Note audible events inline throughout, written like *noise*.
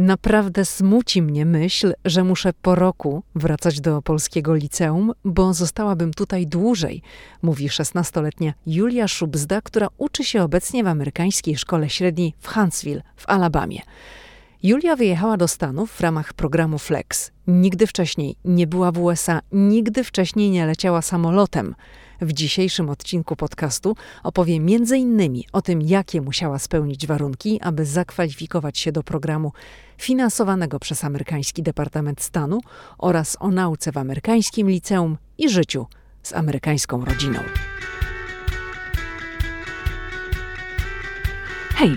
Naprawdę smuci mnie myśl, że muszę po roku wracać do polskiego liceum, bo zostałabym tutaj dłużej, mówi 16-letnia Julia Szubzda, która uczy się obecnie w amerykańskiej szkole średniej w Huntsville w Alabamie. Julia wyjechała do Stanów w ramach programu Flex. Nigdy wcześniej nie była w USA, nigdy wcześniej nie leciała samolotem. W dzisiejszym odcinku podcastu opowie m.in. o tym, jakie musiała spełnić warunki, aby zakwalifikować się do programu finansowanego przez amerykański Departament Stanu oraz o nauce w amerykańskim liceum i życiu z amerykańską rodziną. Hej,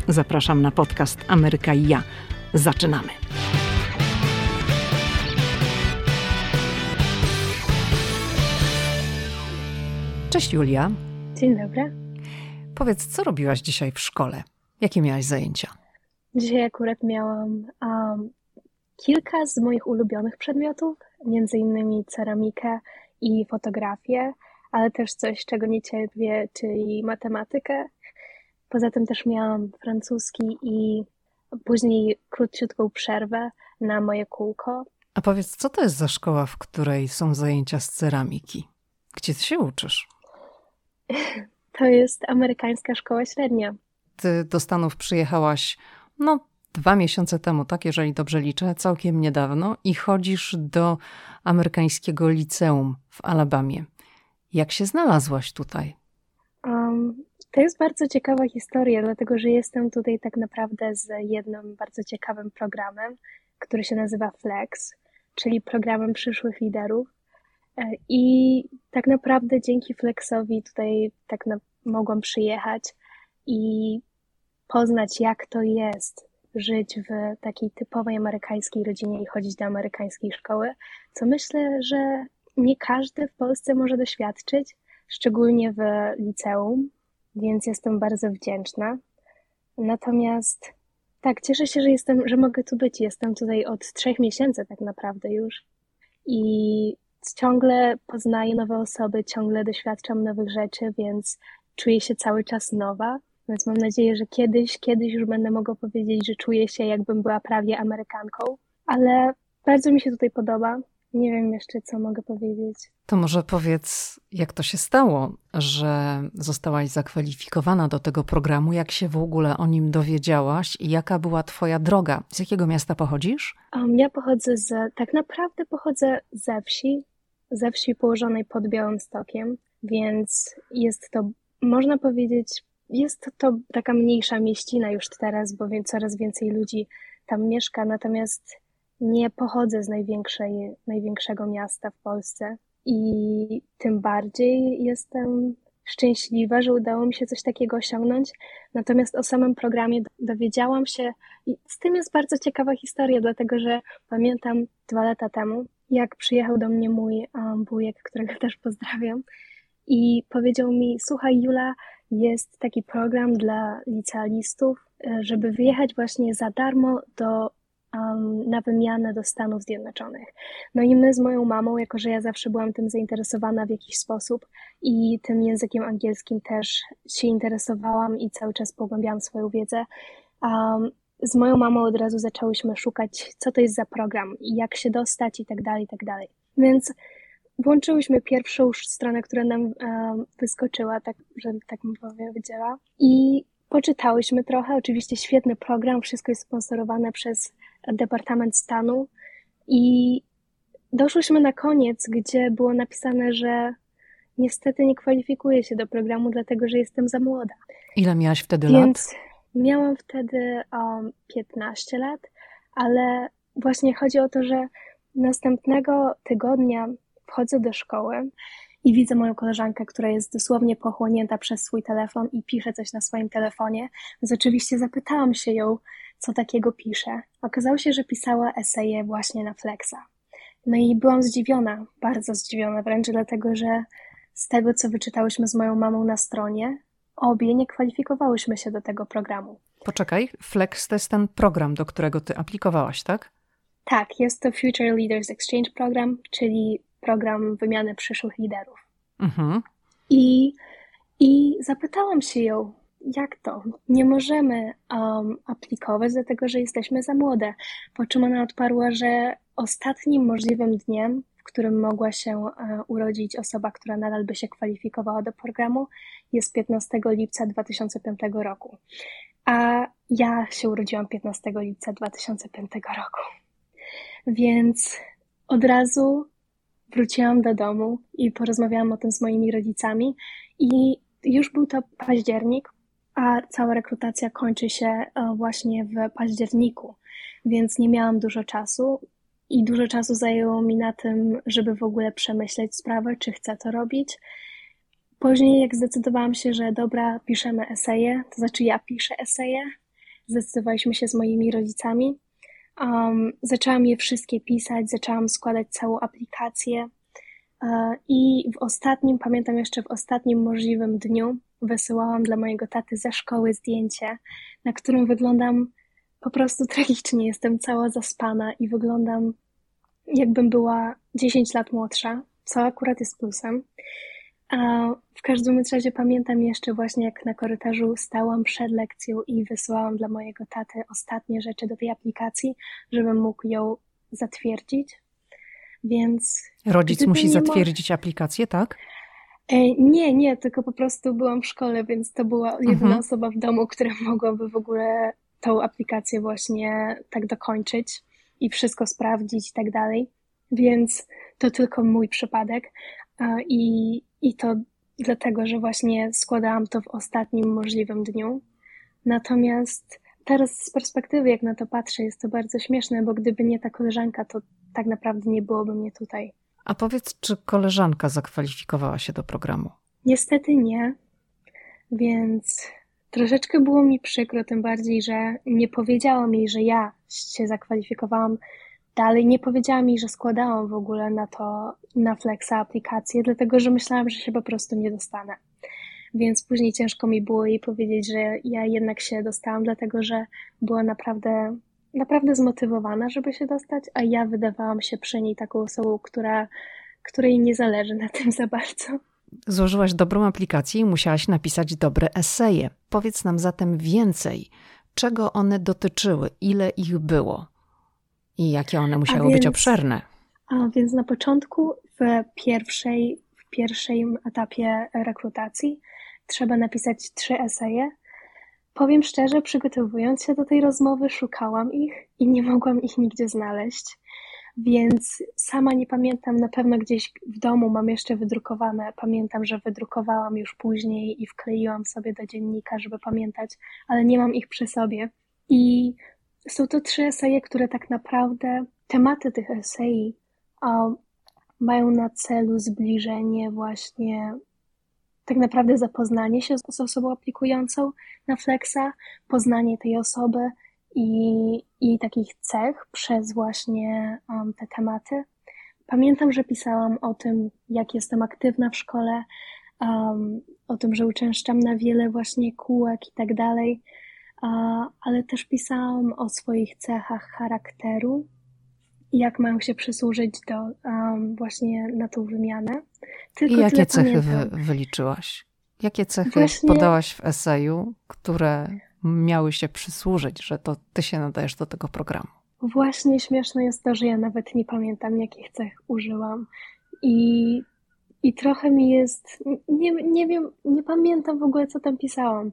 Zapraszam na podcast Ameryka i ja. Zaczynamy. Cześć Julia. Dzień dobry. Powiedz, co robiłaś dzisiaj w szkole? Jakie miałaś zajęcia? Dzisiaj akurat miałam um, kilka z moich ulubionych przedmiotów, między innymi ceramikę i fotografię, ale też coś, czego nie cierpię, czyli matematykę. Poza tym też miałam francuski i później króciutką przerwę na moje kółko. A powiedz, co to jest za szkoła, w której są zajęcia z ceramiki? Gdzie ty się uczysz? *laughs* To jest amerykańska szkoła średnia. Ty do Stanów przyjechałaś, no, dwa miesiące temu, tak, jeżeli dobrze liczę, całkiem niedawno, i chodzisz do amerykańskiego liceum w Alabamie. Jak się znalazłaś tutaj? Um, to jest bardzo ciekawa historia, dlatego że jestem tutaj tak naprawdę z jednym bardzo ciekawym programem, który się nazywa Flex, czyli programem przyszłych liderów. E, I tak naprawdę dzięki Flexowi tutaj tak na, mogłam przyjechać i poznać, jak to jest żyć w takiej typowej amerykańskiej rodzinie i chodzić do amerykańskiej szkoły, co myślę, że nie każdy w Polsce może doświadczyć, szczególnie w liceum, więc jestem bardzo wdzięczna. Natomiast tak, cieszę się, że jestem, że mogę tu być. Jestem tutaj od trzech miesięcy tak naprawdę już. I ciągle poznaję nowe osoby, ciągle doświadczam nowych rzeczy, więc czuję się cały czas nowa. Więc mam nadzieję, że kiedyś, kiedyś już będę mogła powiedzieć, że czuję się jakbym była prawie Amerykanką. Ale bardzo mi się tutaj podoba. Nie wiem jeszcze, co mogę powiedzieć. To może powiedz, jak to się stało, że zostałaś zakwalifikowana do tego programu, jak się w ogóle o nim dowiedziałaś i jaka była Twoja droga? Z jakiego miasta pochodzisz? Um, ja pochodzę z, tak naprawdę pochodzę ze wsi, ze wsi położonej pod Białymstokiem, więc jest to, można powiedzieć, jest to taka mniejsza mieścina już teraz, bo coraz więcej ludzi tam mieszka, natomiast nie pochodzę z największej, największego miasta w Polsce i tym bardziej jestem szczęśliwa, że udało mi się coś takiego osiągnąć. Natomiast o samym programie dowiedziałam się, i z tym jest bardzo ciekawa historia, dlatego że pamiętam dwa lata temu, jak przyjechał do mnie mój um, wujek, którego też pozdrawiam, i powiedział mi: Słuchaj, Jula, jest taki program dla licealistów, e, żeby wyjechać właśnie za darmo do um, na wymianę do Stanów Zjednoczonych. No i my z moją mamą, jako że ja zawsze byłam tym zainteresowana w jakiś sposób i tym językiem angielskim też się interesowałam i cały czas pogłębiałam swoją wiedzę, um, z moją mamą od razu zaczęłyśmy szukać, co to jest za program jak się dostać i tak dalej, i tak dalej. Więc włączyłyśmy pierwszą stronę, która nam wyskoczyła, tak, że tak bym powiedziała. I poczytałyśmy trochę. Oczywiście świetny program, wszystko jest sponsorowane przez Departament Stanu. I doszłyśmy na koniec, gdzie było napisane, że niestety nie kwalifikuję się do programu, dlatego że jestem za młoda. Ile miałaś wtedy Więc lat? Miałam wtedy um, 15 lat, ale właśnie chodzi o to, że następnego tygodnia wchodzę do szkoły i widzę moją koleżankę, która jest dosłownie pochłonięta przez swój telefon i pisze coś na swoim telefonie, więc oczywiście zapytałam się ją, co takiego pisze. Okazało się, że pisała eseje właśnie na Flexa. No i byłam zdziwiona, bardzo zdziwiona wręcz, dlatego że z tego, co wyczytałyśmy z moją mamą na stronie, obie nie kwalifikowałyśmy się do tego programu. Poczekaj, Flex to jest ten program, do którego ty aplikowałaś, tak? Tak, jest to Future Leaders Exchange Program, czyli program wymiany przyszłych liderów. Mhm. I, I zapytałam się ją, jak to? Nie możemy um, aplikować, dlatego że jesteśmy za młode. Po czym ona odparła, że ostatnim możliwym dniem, w którym mogła się uh, urodzić osoba, która nadal by się kwalifikowała do programu, jest 15 lipca 2005 roku. A ja się urodziłam 15 lipca 2005 roku. Więc od razu wróciłam do domu i porozmawiałam o tym z moimi rodzicami i już był to październik, a cała rekrutacja kończy się e, właśnie w październiku, więc nie miałam dużo czasu i dużo czasu zajęło mi na tym, żeby w ogóle przemyśleć sprawę, czy chcę to robić. Później, jak zdecydowałam się, że dobra, piszemy eseje, to znaczy ja piszę eseje, zdecydowaliśmy się z moimi rodzicami Um, zaczęłam je wszystkie pisać, zaczęłam składać całą aplikację. Uh, I w ostatnim, pamiętam jeszcze w ostatnim możliwym dniu, wysyłałam dla mojego taty ze szkoły zdjęcie, na którym wyglądam po prostu tragicznie. Jestem cała zaspana i wyglądam jakbym była 10 lat młodsza, co akurat jest plusem. W każdym razie pamiętam jeszcze właśnie, jak na korytarzu stałam przed lekcją i wysyłałam dla mojego taty ostatnie rzeczy do tej aplikacji, żebym mógł ją zatwierdzić. Więc. Rodzic musi zatwierdzić aplikację, tak? E, nie, nie, tylko po prostu byłam w szkole, więc to była jedyna mhm. osoba w domu, która mogłaby w ogóle tą aplikację właśnie tak dokończyć i wszystko sprawdzić i tak dalej. Więc to tylko mój przypadek. I, I to dlatego, że właśnie składałam to w ostatnim możliwym dniu. Natomiast teraz z perspektywy, jak na to patrzę, jest to bardzo śmieszne, bo gdyby nie ta koleżanka, to tak naprawdę nie byłoby mnie tutaj. A powiedz, czy koleżanka zakwalifikowała się do programu? Niestety nie, więc troszeczkę było mi przykro, tym bardziej, że nie powiedziałam jej, że ja się zakwalifikowałam Dalej nie powiedziała mi, że składałam w ogóle na to, na Flexa aplikację, dlatego że myślałam, że się po prostu nie dostanę. Więc później ciężko mi było jej powiedzieć, że ja jednak się dostałam, dlatego że była naprawdę, naprawdę zmotywowana, żeby się dostać, a ja wydawałam się przy niej taką osobą, która, której nie zależy na tym za bardzo. Złożyłaś dobrą aplikację i musiałaś napisać dobre eseje. Powiedz nam zatem więcej. Czego one dotyczyły? Ile ich było? I jakie one musiały więc, być obszerne? A więc na początku, w pierwszej, w pierwszym etapie rekrutacji, trzeba napisać trzy eseje. Powiem szczerze, przygotowując się do tej rozmowy, szukałam ich i nie mogłam ich nigdzie znaleźć. Więc sama nie pamiętam, na pewno gdzieś w domu mam jeszcze wydrukowane. Pamiętam, że wydrukowałam już później i wkleiłam sobie do dziennika, żeby pamiętać, ale nie mam ich przy sobie. I są to trzy eseje, które tak naprawdę, tematy tych esei um, mają na celu zbliżenie właśnie, tak naprawdę zapoznanie się z, osobą aplikującą na Flexa, poznanie tej osoby i, i takich cech przez właśnie um, te tematy. Pamiętam, że pisałam o tym, jak jestem aktywna w szkole, um, o tym, że uczęszczam na wiele właśnie kółek i tak dalej ale też pisałam o swoich cechach charakteru i jak mają się przysłużyć do um, właśnie na tą wymianę. Tylko I jakie cechy wy, wyliczyłaś? Jakie cechy właśnie... podałaś w eseju, które miały się przysłużyć, że to ty się nadajesz do tego programu? Właśnie śmieszne jest to, że ja nawet nie pamiętam, jakich cech użyłam. I, i trochę mi jest. Nie, nie wiem, nie pamiętam w ogóle, co tam pisałam,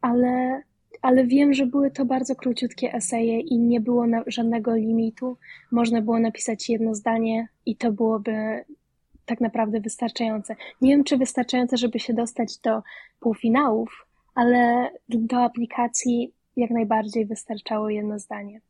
ale ale wiem, że były to bardzo króciutkie eseje i nie było żadnego limitu. Można było napisać jedno zdanie i to byłoby tak naprawdę wystarczające. Nie wiem, czy wystarczające, żeby się dostać do półfinałów, ale do aplikacji jak najbardziej wystarczało jedno zdanie.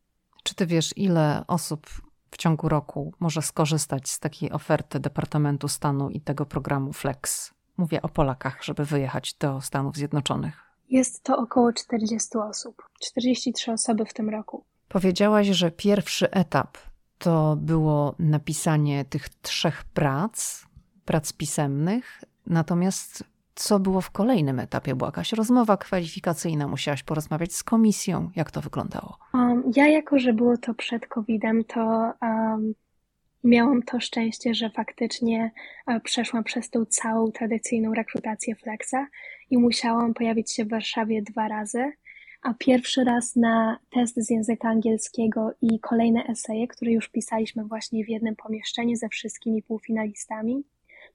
Czy ty wiesz, ile osób w ciągu roku może skorzystać z takiej oferty Departamentu Stanu i tego programu Flex? Mówię o Polakach, żeby wyjechać do Stanów Zjednoczonych. Jest to około 40 osób, 43 osoby w tym roku. Powiedziałaś, że pierwszy etap to było napisanie tych trzech prac, prac pisemnych, natomiast co było w kolejnym etapie? Była jakaś rozmowa kwalifikacyjna, musiałaś porozmawiać z komisją. Jak to wyglądało? Um, ja, jako że było to przed COVID-em, to um, miałam to szczęście, że faktycznie um, przeszłam przez tą całą tradycyjną rekrutację Flexa i musiałam pojawić się w Warszawie dwa razy. A pierwszy raz na test z języka angielskiego i kolejne eseje, które już pisaliśmy właśnie w jednym pomieszczeniu ze wszystkimi półfinalistami.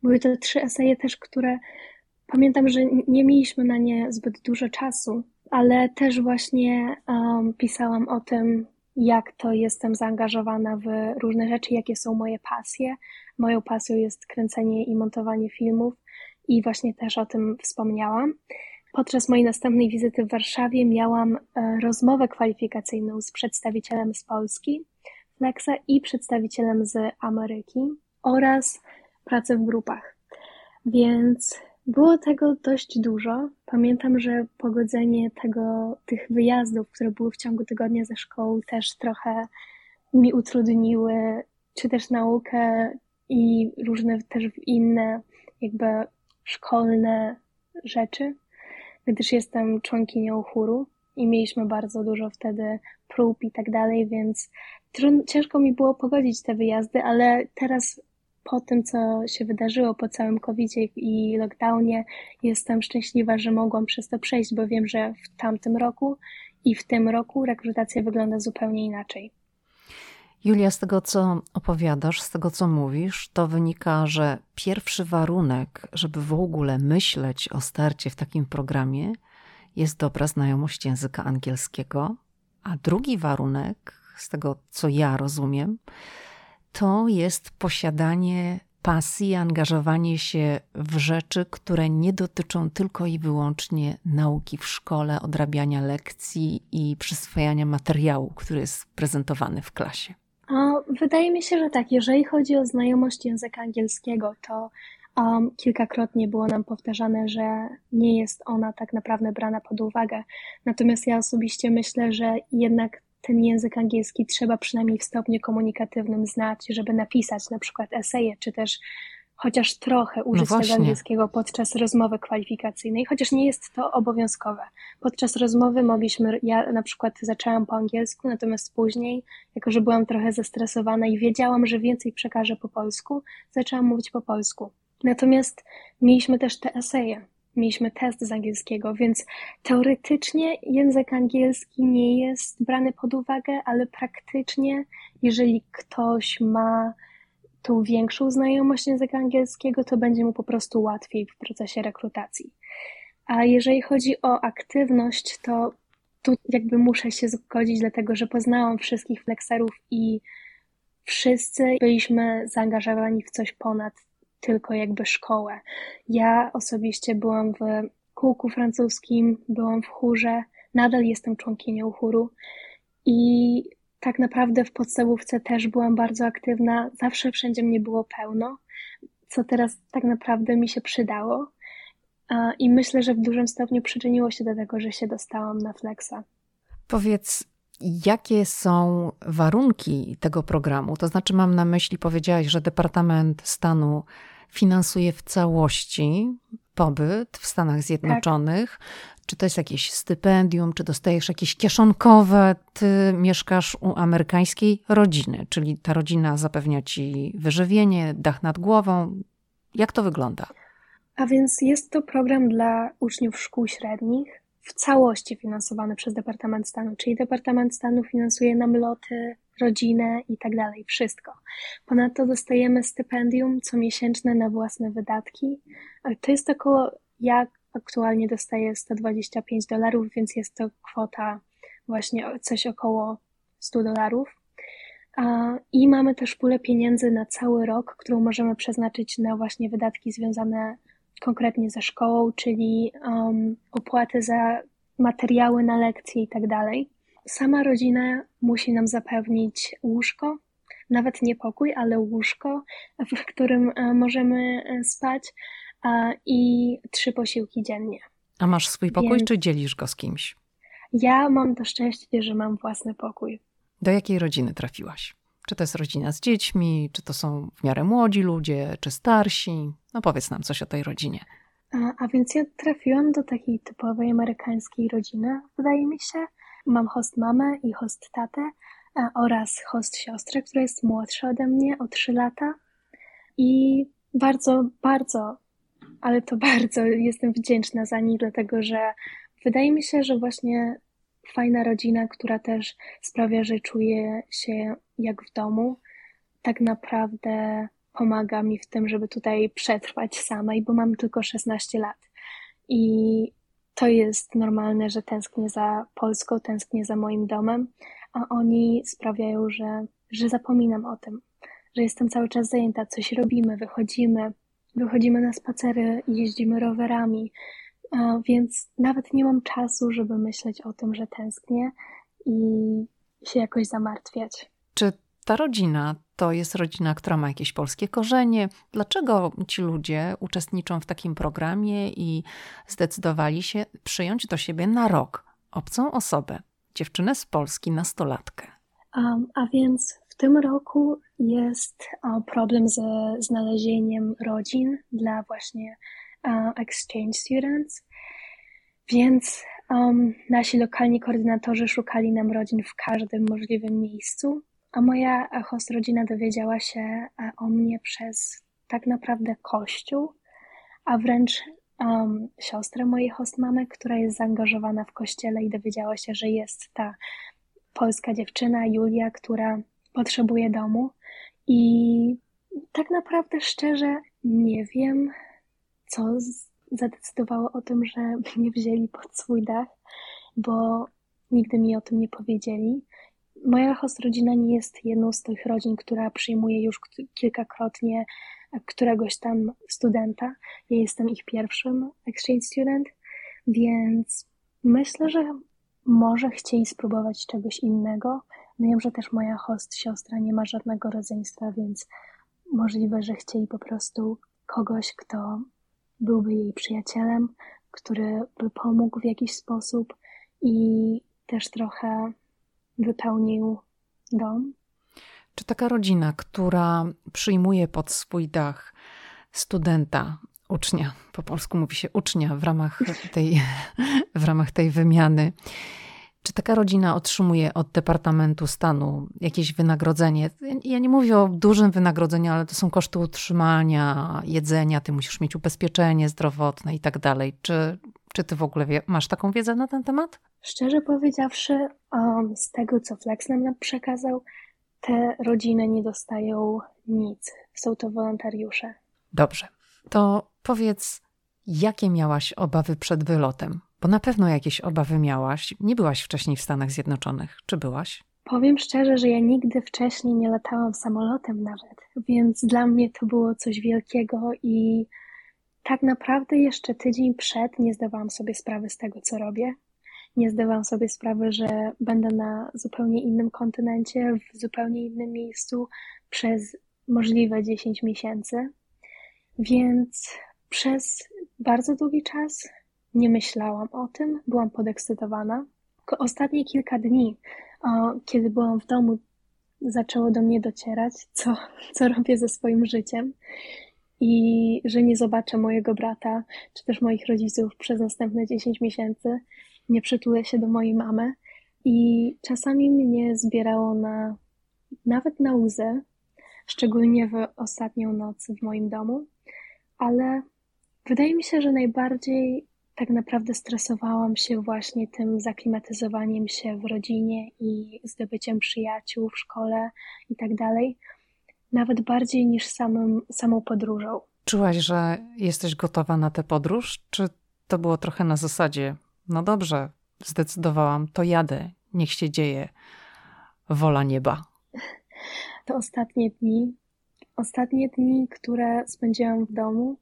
Były to trzy eseje też, które Pamiętam, że nie mieliśmy na nie zbyt dużo czasu, ale też właśnie um, pisałam o tym, jak to jestem zaangażowana w różne rzeczy, jakie są moje pasje. Moją pasją jest kręcenie i montowanie filmów i właśnie też o tym wspomniałam. Podczas mojej następnej wizyty w Warszawie miałam e, rozmowę kwalifikacyjną z przedstawicielem z Polski, Flexa i przedstawicielem z Ameryki oraz pracę w grupach. Więc było tego dość dużo. Pamiętam, że pogodzenie tego, tych wyjazdów, które były w ciągu tygodnia ze szkoły, też trochę mi utrudniły, czy też naukę i różne też inne, jakby szkolne rzeczy, gdyż jestem członkinią chóru i mieliśmy bardzo dużo wtedy prób i tak dalej, więc ciężko mi było pogodzić te wyjazdy, ale teraz po tym, co się wydarzyło po całym covid i lockdownie, jestem szczęśliwa, że mogłam przez to przejść, bo wiem, że w tamtym roku i w tym roku rekrutacja wygląda zupełnie inaczej. Julia, z tego co opowiadasz, z tego co mówisz, to wynika, że pierwszy warunek, żeby w ogóle myśleć o starcie w takim programie, jest dobra znajomość języka angielskiego, a drugi warunek, z tego co ja rozumiem, to jest posiadanie pasji, angażowanie się w rzeczy, które nie dotyczą tylko i wyłącznie nauki w szkole, odrabiania lekcji i przyswajania materiału, który jest prezentowany w klasie. Wydaje mi się, że tak. Jeżeli chodzi o znajomość języka angielskiego, to um, kilkakrotnie było nam powtarzane, że nie jest ona tak naprawdę brana pod uwagę. Natomiast ja osobiście myślę, że jednak ten język angielski trzeba przynajmniej w stopniu komunikatywnym znać, żeby napisać na przykład eseje, czy też chociaż trochę użyć no tego angielskiego podczas rozmowy kwalifikacyjnej, chociaż nie jest to obowiązkowe. Podczas rozmowy mogliśmy, ja na przykład zaczęłam po angielsku, natomiast później, jako że byłam trochę zestresowana i wiedziałam, że więcej przekażę po polsku, zaczęłam mówić po polsku. Natomiast mieliśmy też te eseje, mieliśmy test z angielskiego, więc teoretycznie język angielski nie jest brany pod uwagę, ale praktycznie, jeżeli ktoś ma tą większą znajomość języka angielskiego, to będzie mu po prostu łatwiej w procesie rekrutacji. A jeżeli chodzi o aktywność, to tu jakby muszę się zgodzić, dlatego że poznałam wszystkich flexerów i wszyscy byliśmy zaangażowani w coś ponad tylko jakby szkołę. Ja osobiście byłam w kółku francuskim, byłam w chórze, nadal jestem członkinią chóru i tak naprawdę w podstawówce też byłam bardzo aktywna, zawsze wszędzie mnie było pełno, co teraz tak naprawdę mi się przydało. I myślę, że w dużym stopniu przyczyniło się do tego, że się dostałam na Flexa. Powiedz, Jakie są warunki tego programu? To znaczy, mam na myśli, powiedziałaś, że Departament Stanu finansuje w całości pobyt w Stanach Zjednoczonych. Tak. Czy to jest jakieś stypendium, czy dostajesz jakieś kieszonkowe? Ty mieszkasz u amerykańskiej rodziny, czyli ta rodzina zapewnia ci wyżywienie, dach nad głową. Jak to wygląda? A więc jest to program dla uczniów szkół średnich w całości finansowany przez Departament Stanu, czyli Departament Stanu finansuje nam loty, rodzinę i tak dalej, wszystko. Ponadto dostajemy stypendium comiesięczne na własne wydatki. To jest około, ja aktualnie dostaję 125 dolarów, więc jest to kwota właśnie coś około 100 dolarów. I mamy też pulę pieniędzy na cały rok, którą możemy przeznaczyć na właśnie wydatki związane konkretnie ze szkołą, czyli um, opłaty za materiały na lekcje i tak dalej. Sama rodzina musi nam zapewnić łóżko, nawet nie pokój, ale łóżko, w którym e, możemy e, spać i trzy posiłki dziennie. A masz swój pokój, Więc... czy dzielisz go z kimś? Ja mam to szczęście, że mam własny pokój. Do jakiej rodziny trafiłaś? Czy to jest rodzina z dziećmi, czy to są w miarę młodzi ludzie, czy starsi? No powiedz nam coś o tej rodzinie. A, a więc ja trafiłam do takiej typowej amerykańskiej rodziny, wydaje mi się. Mam host mamę i host tatę oraz host siostrę, która jest młodsza ode mnie o 3 lata. I bardzo, bardzo, ale to *laughs* bardzo jestem wdzięczna za nich, dlatego że wydaje mi się, że właśnie fajna rodzina, która też sprawia, że czuję się jak w domu, tak naprawdę pomaga mi w tym, żeby tutaj przetrwać samej, bo mam tylko 16 lat. I to jest normalne, że tęsknię za Polską, tęsknię za moim domem, a oni sprawiają, że, że zapominam o tym, że jestem cały czas zajęta, coś robimy, wychodzimy, wychodzimy na spacery, jeździmy rowerami, więc nawet nie mam czasu, żeby myśleć o tym, że tęsknię i się jakoś zamartwiać. Czy ta rodzina to jest rodzina, która ma jakieś polskie korzenie? Dlaczego ci ludzie uczestniczą w takim programie i zdecydowali się przyjąć do siebie na rok obcą osobę, dziewczynę z Polski, nastolatkę? Um, a więc w tym roku jest problem ze znalezieniem rodzin dla właśnie exchange students, więc nasi lokalni koordynatorzy szukali nam rodzin w każdym możliwym miejscu, a moja host rodzina dowiedziała się e, o mnie przez tak naprawdę kościół, a wręcz um, siostrę mojej host mamy, która jest zaangażowana w kościele i dowiedziała się, że jest ta polska dziewczyna Julia, która potrzebuje domu. I tak naprawdę szczerze nie wiem, co zadecydowało o tym, że *laughs* mnie wzięli pod swój dach, bo nigdy mi o tym nie powiedzieli. Moja host rodzina nie jest jedną z tych rodzin, która przyjmuje już kilkakrotnie któregoś tam studenta. Ja jestem ich pierwszym exchange student, więc myślę, że może chcieli spróbować czegoś innego. Wiem, że też moja host siostra nie ma żadnego rodzeństwa, więc możliwe, że chcieli po prostu kogoś, kto byłby jej przyjacielem, który by pomógł w jakiś sposób i też trochę wypełnił dom. Czy taka rodzina, która przyjmuje pod swój dach studenta, ucznia, po polsku mówi się ucznia w ramach *laughs* tej, w ramach tej wymiany, czy taka rodzina otrzymuje od Departamentu Stanu jakieś wynagrodzenie? Ja nie mówię o dużym wynagrodzeniu, ale to są koszty utrzymania, jedzenia, ty musisz mieć ubezpieczenie zdrowotne i tak dalej. Czy, czy ty w ogóle wie, masz taką wiedzę na ten temat? Szczerze powiedziawszy, um, z tego co Flex nam przekazał, te rodziny nie dostają nic. Są to wolontariusze. Dobrze. To powiedz, jakie miałaś obawy przed wylotem? Bo na pewno jakieś obawy miałaś. Nie byłaś wcześniej w Stanach Zjednoczonych. Czy byłaś? Powiem szczerze, że ja nigdy wcześniej nie latałam samolotem nawet, więc dla mnie to było coś wielkiego i tak naprawdę jeszcze tydzień przed nie zdawałam sobie sprawy z tego, co robię. Nie zdawałam sobie sprawy, że będę na zupełnie innym kontynencie, w zupełnie innym miejscu przez możliwe 10 miesięcy. Więc przez bardzo długi czas nie myślałam o tym, byłam podekscytowana. Ostatnie kilka dni, kiedy byłam w domu, zaczęło do mnie docierać, co, co robię ze swoim życiem i że nie zobaczę mojego brata czy też moich rodziców przez następne 10 miesięcy, nie przytulę się do mojej mamy. I czasami mnie zbierało na nawet na łzy, szczególnie w ostatnią noc w moim domu, ale wydaje mi się, że najbardziej tak naprawdę stresowałam się właśnie tym zaklimatyzowaniem się w rodzinie i zdobyciem przyjaciół w szkole i tak dalej, nawet bardziej niż samym, samą podróżą. Czułaś, że jesteś gotowa na tę podróż, czy to było trochę na zasadzie, no dobrze, zdecydowałam, to jadę, niech się dzieje, wola nieba? To ostatnie dni, ostatnie dni, które spędziłam w domu,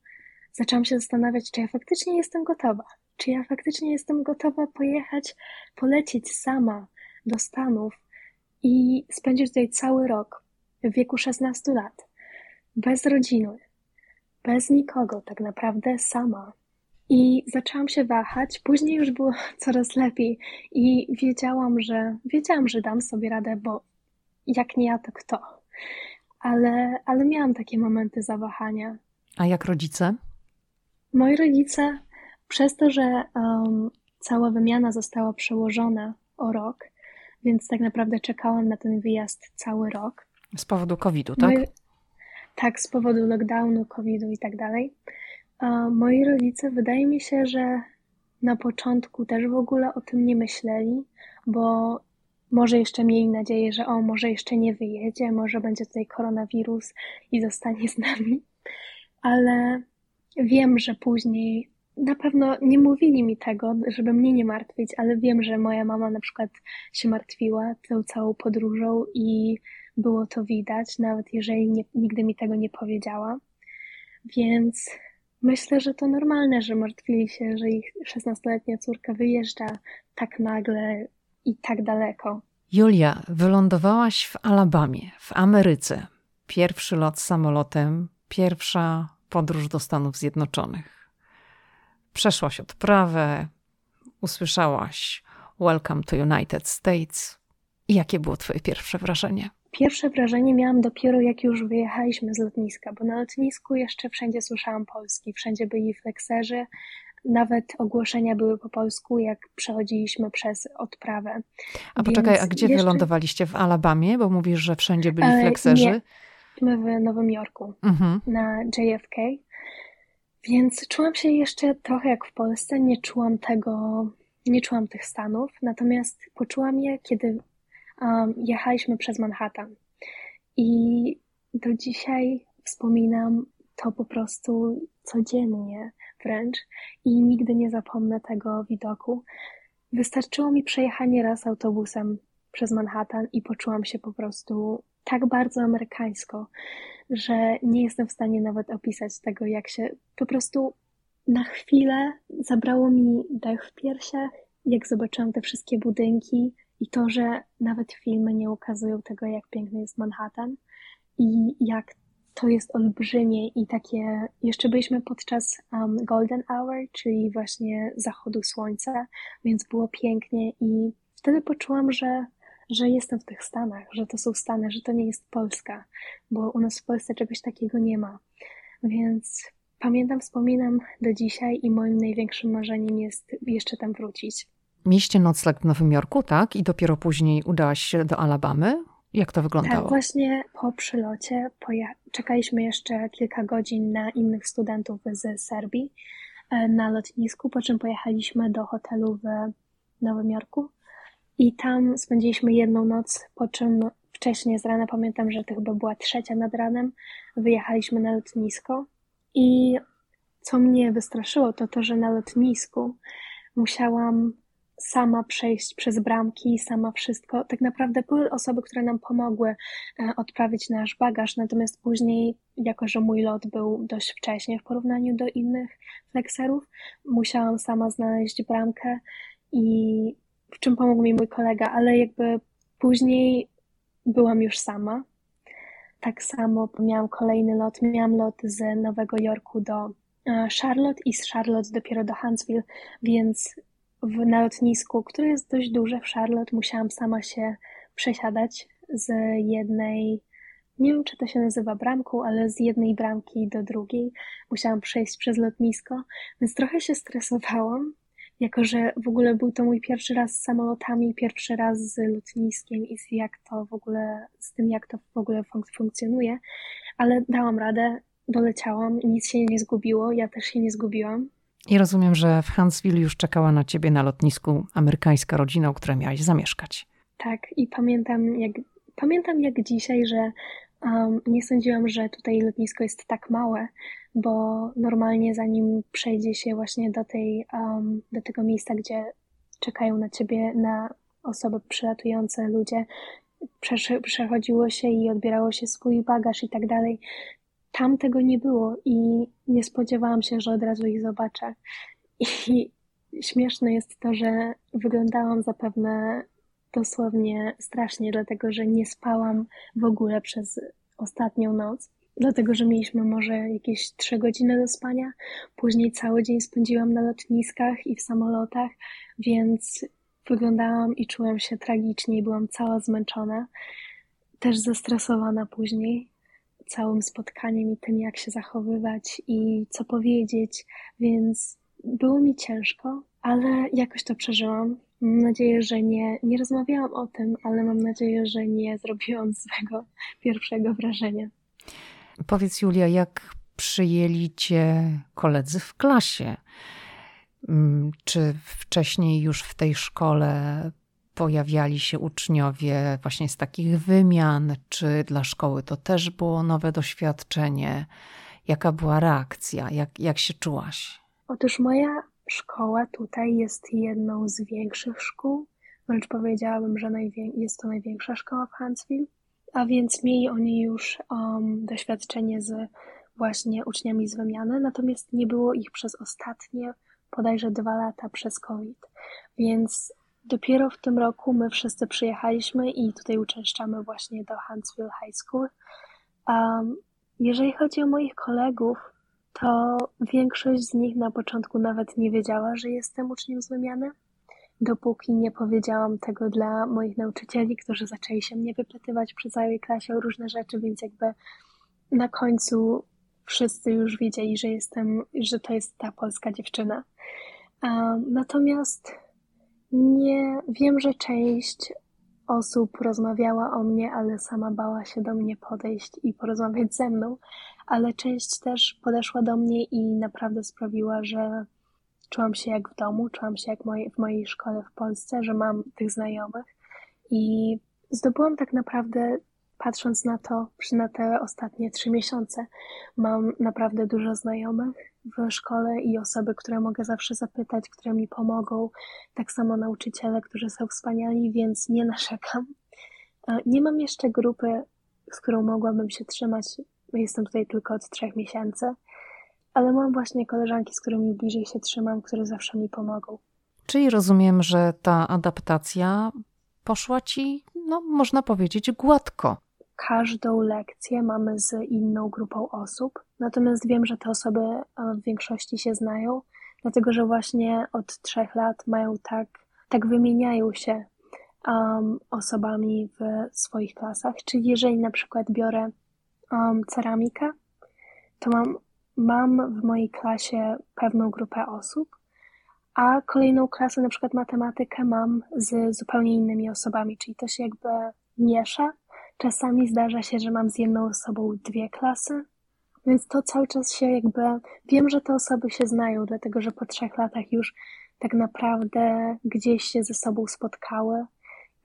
zaczęłam się zastanawiać, czy ja faktycznie jestem gotowa. Czy ja faktycznie jestem gotowa pojechać, polecieć sama do Stanów i spędzić tutaj cały rok. w wieku 16 lat, bez rodziny, bez nikogo, tak naprawdę sama. I zaczęłam się wahać, później już było *laughs* coraz lepiej i wiedziałam, że wiedziałam, że dam sobie radę, bo jak nie ja, to kto. Ale, ale miałam takie momenty zawahania. A jak rodzice? Moi rodzice, przez to, że um, cała wymiana została przełożona o rok, więc tak naprawdę czekałam na ten wyjazd cały rok. Z powodu COVID-u, tak? Moi, tak, z powodu lockdownu, COVID-u i tak dalej. Moi rodzice, wydaje mi się, że na początku też w ogóle o tym nie myśleli, bo może jeszcze mieli nadzieję, że o, może jeszcze nie wyjedzie, może będzie tutaj koronawirus i zostanie z nami. Ale wiem, że później na pewno nie mówili mi tego, żeby mnie nie martwić, ale wiem, że moja mama na przykład się martwiła tą całą podróżą i było to widać, nawet jeżeli nie, nigdy mi tego nie powiedziała. Więc myślę, że to normalne, że martwili się, że ich 16-letnia córka wyjeżdża tak nagle i tak daleko. Julia, wylądowałaś w Alabamie, w Ameryce. Pierwszy lot samolotem, pierwsza podróż do Stanów Zjednoczonych. Przeszłaś odprawę, usłyszałaś Welcome to United States. I jakie było Twoje pierwsze wrażenie? Pierwsze wrażenie miałam dopiero jak już wyjechaliśmy z lotniska, bo na lotnisku jeszcze wszędzie słyszałam polski, wszędzie byli flekserzy, nawet ogłoszenia były po polsku, jak przechodziliśmy przez odprawę. A poczekaj, a gdzie jeszcze... wylądowaliście? W Alabamie? Bo mówisz, że wszędzie byli e, flekserzy. Nie. My w Nowym Jorku, mhm. na JFK. Więc czułam się jeszcze trochę jak w Polsce, nie czułam tego, nie czułam tych stanów, natomiast poczułam je, kiedy um, jechaliśmy przez Manhattan. I do dzisiaj wspominam to po prostu codziennie wręcz i nigdy nie zapomnę tego widoku. Wystarczyło mi przejechanie raz autobusem przez Manhattan i poczułam się po prostu tak bardzo amerykańsko, że nie jestem w stanie nawet opisać tego, jak się po prostu na chwilę zabrało mi dech w piersiach, jak zobaczyłam te wszystkie budynki, i to, że nawet filmy nie ukazują tego, jak piękny jest Manhattan i jak to jest olbrzymie i takie. Jeszcze byliśmy podczas um, Golden Hour, czyli właśnie zachodu słońca, więc było pięknie i wtedy poczułam, że, że jestem w tych Stanach, że to są Stany, że to nie jest Polska, bo u nas w Polsce czegoś takiego nie ma. Więc pamiętam, wspominam do dzisiaj i moim największym marzeniem jest jeszcze tam wrócić. Mieście nocleg w Nowym Jorku, tak? I dopiero później udałaś się do Alabamy. Jak to wyglądało? Tak, właśnie po przylocie czekaliśmy jeszcze kilka godzin na innych studentów z Serbii e, na lotnisku, po czym pojechaliśmy do hotelu w Nowym Jorku i tam spędziliśmy jedną noc, po czym wcześniej z rana, pamiętam, że to chyba była trzecia nad ranem, wyjechaliśmy na lotnisko i co mnie wystraszyło, to to, że na lotnisku musiałam sama przejść przez bramki, sama wszystko. Tak naprawdę były osoby, które nam pomogły e, odprawić nasz bagaż, natomiast później, jako że mój lot był dość wcześnie w porównaniu do innych flexerów, musiałam sama znaleźć bramkę i w czym pomógł mi mój kolega, ale jakby później byłam już sama. Tak samo miałam kolejny lot, miałam lot z Nowego Jorku do e, Charlotte i z Charlotte dopiero do Huntsville, więc w, na lotnisku, które jest dość duże w Charlotte, musiałam sama się przesiadać z jednej, nie wiem czy to się nazywa bramką, ale z jednej bramki do drugiej. Musiałam przejść przez lotnisko, więc trochę się stresowałam, jako że w ogóle był to mój pierwszy raz z samolotami, pierwszy raz z lotniskiem i z jak to w ogóle, z tym jak to w ogóle funk funkcjonuje, ale dałam radę, doleciałam, nic się nie zgubiło, ja też się nie zgubiłam. I rozumiem, że w Huntsville już czekała na ciebie na lotnisku amerykańska rodzina, u której miałaś zamieszkać. Tak, i pamiętam jak, pamiętam jak dzisiaj, że um, nie sądziłam, że tutaj lotnisko jest tak małe, bo normalnie zanim przejdzie się właśnie do, tej, um, do tego miejsca, gdzie czekają na ciebie, na osoby przylatujące ludzie, przechodziło się i odbierało się swój bagaż i tak dalej, tam tego nie było i nie spodziewałam się, że od razu ich zobaczę. I *laughs* śmieszne jest to, że wyglądałam zapewne dosłownie strasznie, dlatego że nie spałam w ogóle przez ostatnią noc. Dlatego, że mieliśmy może jakieś trzy godziny do spania. Później cały dzień spędziłam na lotniskach i w samolotach, więc wyglądałam i czułam się tragicznie byłam cała zmęczona. Też zestresowana później całym spotkaniem i tym, jak się zachowywać i co powiedzieć, więc było mi ciężko, ale jakoś to przeżyłam. Mam nadzieję, że nie, nie rozmawiałam o tym, ale mam nadzieję, że nie zrobiłam *laughs* swego pierwszego wrażenia. Powiedz, Julia, jak przyjęli cię koledzy w klasie? Mm, czy wcześniej już w tej szkole pojawiali się uczniowie właśnie z takich wymian, czy dla szkoły to też było nowe doświadczenie? Jaka była reakcja? Jak, jak się czułaś? Otóż moja szkoła tutaj jest jedną z większych szkół, wręcz powiedziałabym, że jest to największa szkoła w Huntsville, a więc mieli oni już um, doświadczenie z właśnie uczniami z wymiany, natomiast nie było ich przez ostatnie bodajże dwa lata przez COVID, więc dopiero w tym roku my wszyscy przyjechaliśmy i tutaj uczęszczamy właśnie do Huntsville High School. Um, jeżeli chodzi o moich kolegów, to większość z nich na początku nawet nie wiedziała, że jestem uczniem z wymiany, dopóki nie powiedziałam tego dla moich nauczycieli, którzy zaczęli się mnie wypytywać przy całej klasie o różne rzeczy, więc jakby na końcu wszyscy już wiedzieli, że jestem, że to jest ta polska dziewczyna. Um, natomiast nie wiem, że część osób rozmawiała o mnie, ale sama bała się do mnie podejść i porozmawiać ze mną, ale część też podeszła do mnie i naprawdę sprawiła, że czułam się jak w domu, czułam się jak w mojej szkole w Polsce, że mam tych znajomych i zdobyłam tak naprawdę patrząc na to, na te ostatnie trzy miesiące, mam naprawdę dużo znajomych w szkole i osoby, które mogę zawsze zapytać, które mi pomogą. Tak samo nauczyciele, którzy są wspaniali, więc nie narzekam. Nie mam jeszcze grupy, z którą mogłabym się trzymać. Jestem tutaj tylko od trzech miesięcy, ale mam właśnie koleżanki, z którymi bliżej się trzymam, które zawsze mi pomogą. Czyli rozumiem, że ta adaptacja poszła ci, no można powiedzieć, gładko każdą lekcję mamy z inną grupą osób, natomiast wiem, że te osoby e, w większości się znają, dlatego że właśnie od trzech lat mają tak, tak wymieniają się um, osobami w swoich klasach. Czyli jeżeli na przykład biorę um, ceramikę, to mam, mam w mojej klasie pewną grupę osób, a kolejną klasę, na przykład matematykę, mam z zupełnie innymi osobami, czyli to się jakby miesza Czasami zdarza się, że mam z jedną osobą dwie klasy, więc to cały czas się jakby. Wiem, że te osoby się znają, dlatego że po trzech latach już tak naprawdę gdzieś się ze sobą spotkały,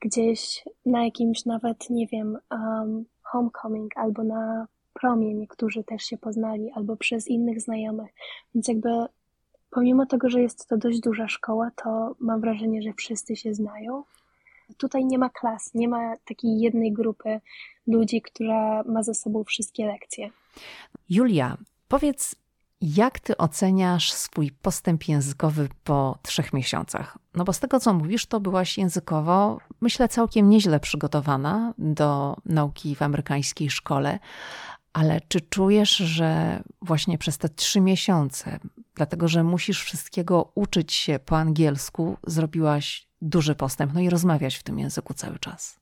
gdzieś na jakimś nawet, nie wiem, um, homecoming albo na promie niektórzy też się poznali, albo przez innych znajomych. Więc jakby pomimo tego, że jest to dość duża szkoła, to mam wrażenie, że wszyscy się znają. Tutaj nie ma klas, nie ma takiej jednej grupy ludzi, która ma ze sobą wszystkie lekcje. Julia, powiedz, jak ty oceniasz swój postęp językowy po trzech miesiącach? No bo z tego, co mówisz, to byłaś językowo, myślę, całkiem nieźle przygotowana do nauki w amerykańskiej szkole, ale czy czujesz, że właśnie przez te trzy miesiące, dlatego że musisz wszystkiego uczyć się po angielsku, zrobiłaś duży postęp, no i rozmawiać w tym języku cały czas.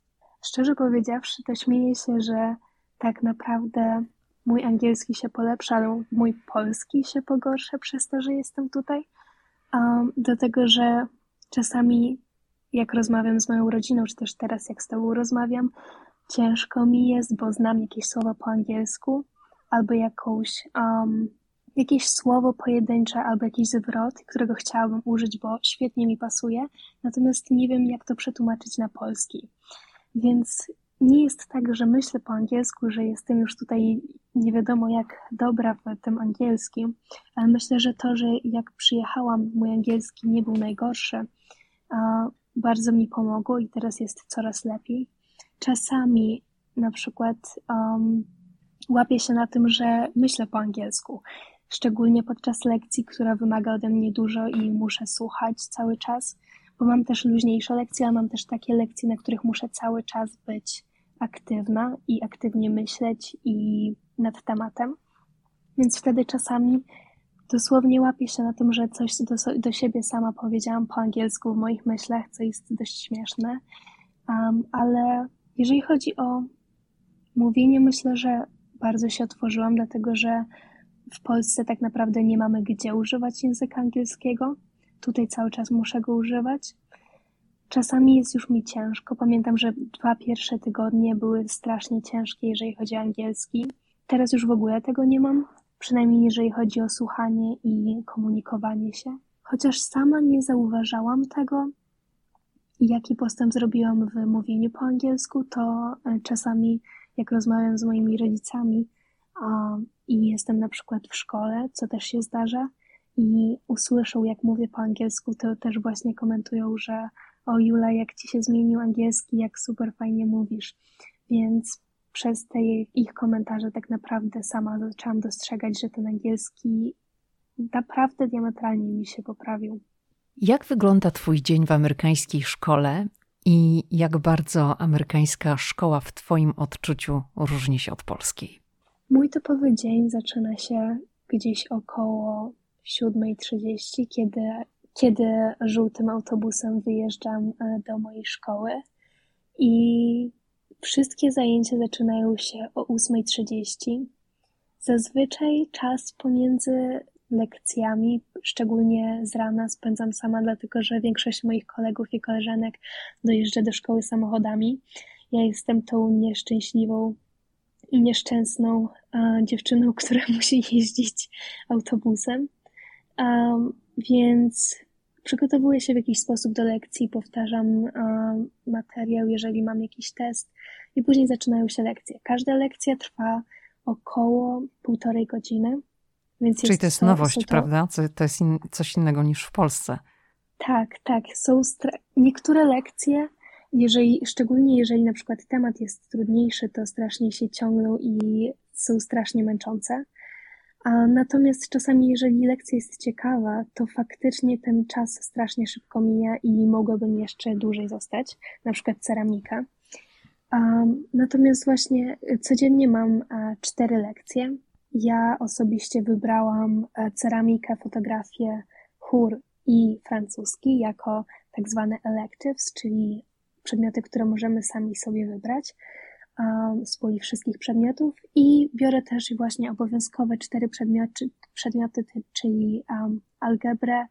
Szczerze powiedziawszy, to śmieję się, że tak naprawdę mój angielski się polepsza, ale mój polski się pogorsza przez to, że jestem tutaj. Um, dlatego, że czasami jak rozmawiam z moją rodziną, czy też teraz jak z tobą rozmawiam, ciężko mi jest, bo znam jakieś słowa po angielsku albo jakąś um, jakieś słowo pojedyncze albo jakiś zwrot, którego chciałabym użyć, bo świetnie mi pasuje, natomiast nie wiem, jak to przetłumaczyć na polski. Więc nie jest tak, że myślę po angielsku, że jestem już tutaj nie wiadomo jak dobra w tym angielskim, ale myślę, że to, że jak przyjechałam, mój angielski nie był najgorszy, bardzo mi pomogło i teraz jest coraz lepiej. Czasami na przykład um, łapię się na tym, że myślę po angielsku szczególnie podczas lekcji, która wymaga ode mnie dużo i muszę słuchać cały czas, bo mam też luźniejsze lekcje, ale mam też takie lekcje, na których muszę cały czas być aktywna i aktywnie myśleć i nad tematem. Więc wtedy czasami dosłownie łapię się na tym, że coś do, do siebie sama powiedziałam po angielsku w moich myślach, co jest dość śmieszne. Um, ale jeżeli chodzi o mówienie, myślę, że bardzo się otworzyłam, dlatego że w Polsce tak naprawdę nie mamy gdzie używać języka angielskiego. Tutaj cały czas muszę go używać. Czasami jest już mi ciężko. Pamiętam, że dwa pierwsze tygodnie były strasznie ciężkie, jeżeli chodzi o angielski. Teraz już w ogóle tego nie mam, przynajmniej jeżeli chodzi o słuchanie i komunikowanie się. Chociaż sama nie zauważałam tego, jaki postęp zrobiłam w mówieniu po angielsku, to e, czasami jak rozmawiam z moimi rodzicami i jestem na przykład w szkole, co też się zdarza, i usłyszą, jak mówię po angielsku, to też właśnie komentują, że o Jula, jak ci się zmienił angielski, jak super fajnie mówisz. Więc przez te ich komentarze tak naprawdę sama zaczęłam dostrzegać, że ten angielski naprawdę diametralnie mi się poprawił. Jak wygląda Twój dzień w amerykańskiej szkole i jak bardzo amerykańska szkoła w Twoim odczuciu różni się od polskiej? Mój typowy dzień zaczyna się gdzieś około 7.30, kiedy, kiedy żółtym autobusem wyjeżdżam e, do mojej szkoły i wszystkie zajęcia zaczynają się o 8.30. Zazwyczaj czas pomiędzy lekcjami, szczególnie z rana spędzam sama, dlatego że większość moich kolegów i koleżanek dojeżdża do szkoły samochodami. Ja jestem tą nieszczęśliwą i nieszczęsną dziewczyną, *laughs* która musi jeździć autobusem. Więc przygotowuję się w jakiś sposób do lekcji, powtarzam um, materiał, jeżeli mam jakiś test, i później zaczynają się lekcje. Każda lekcja trwa około półtorej godziny. Więc Czyli to jest to, nowość, to, prawda? To jest in, coś innego niż w Polsce. Tak, tak. Są niektóre lekcje, jeżeli, szczególnie jeżeli na przykład temat jest trudniejszy, to strasznie się ciągną i są strasznie męczące. A natomiast czasami, jeżeli lekcja jest ciekawa, to faktycznie ten czas strasznie szybko mija i mogłabym jeszcze dłużej zostać, na przykład ceramika. Natomiast właśnie codziennie mam a, cztery lekcje. Ja osobiście wybrałam e, ceramikę, fotografię, chór i francuski jako tak zwane electives, czyli przedmioty, które możemy sami sobie wybrać z puli wszystkich przedmiotów i biorę też właśnie obowiązkowe cztery przedmioty, przedmioty czyli um, algebrę,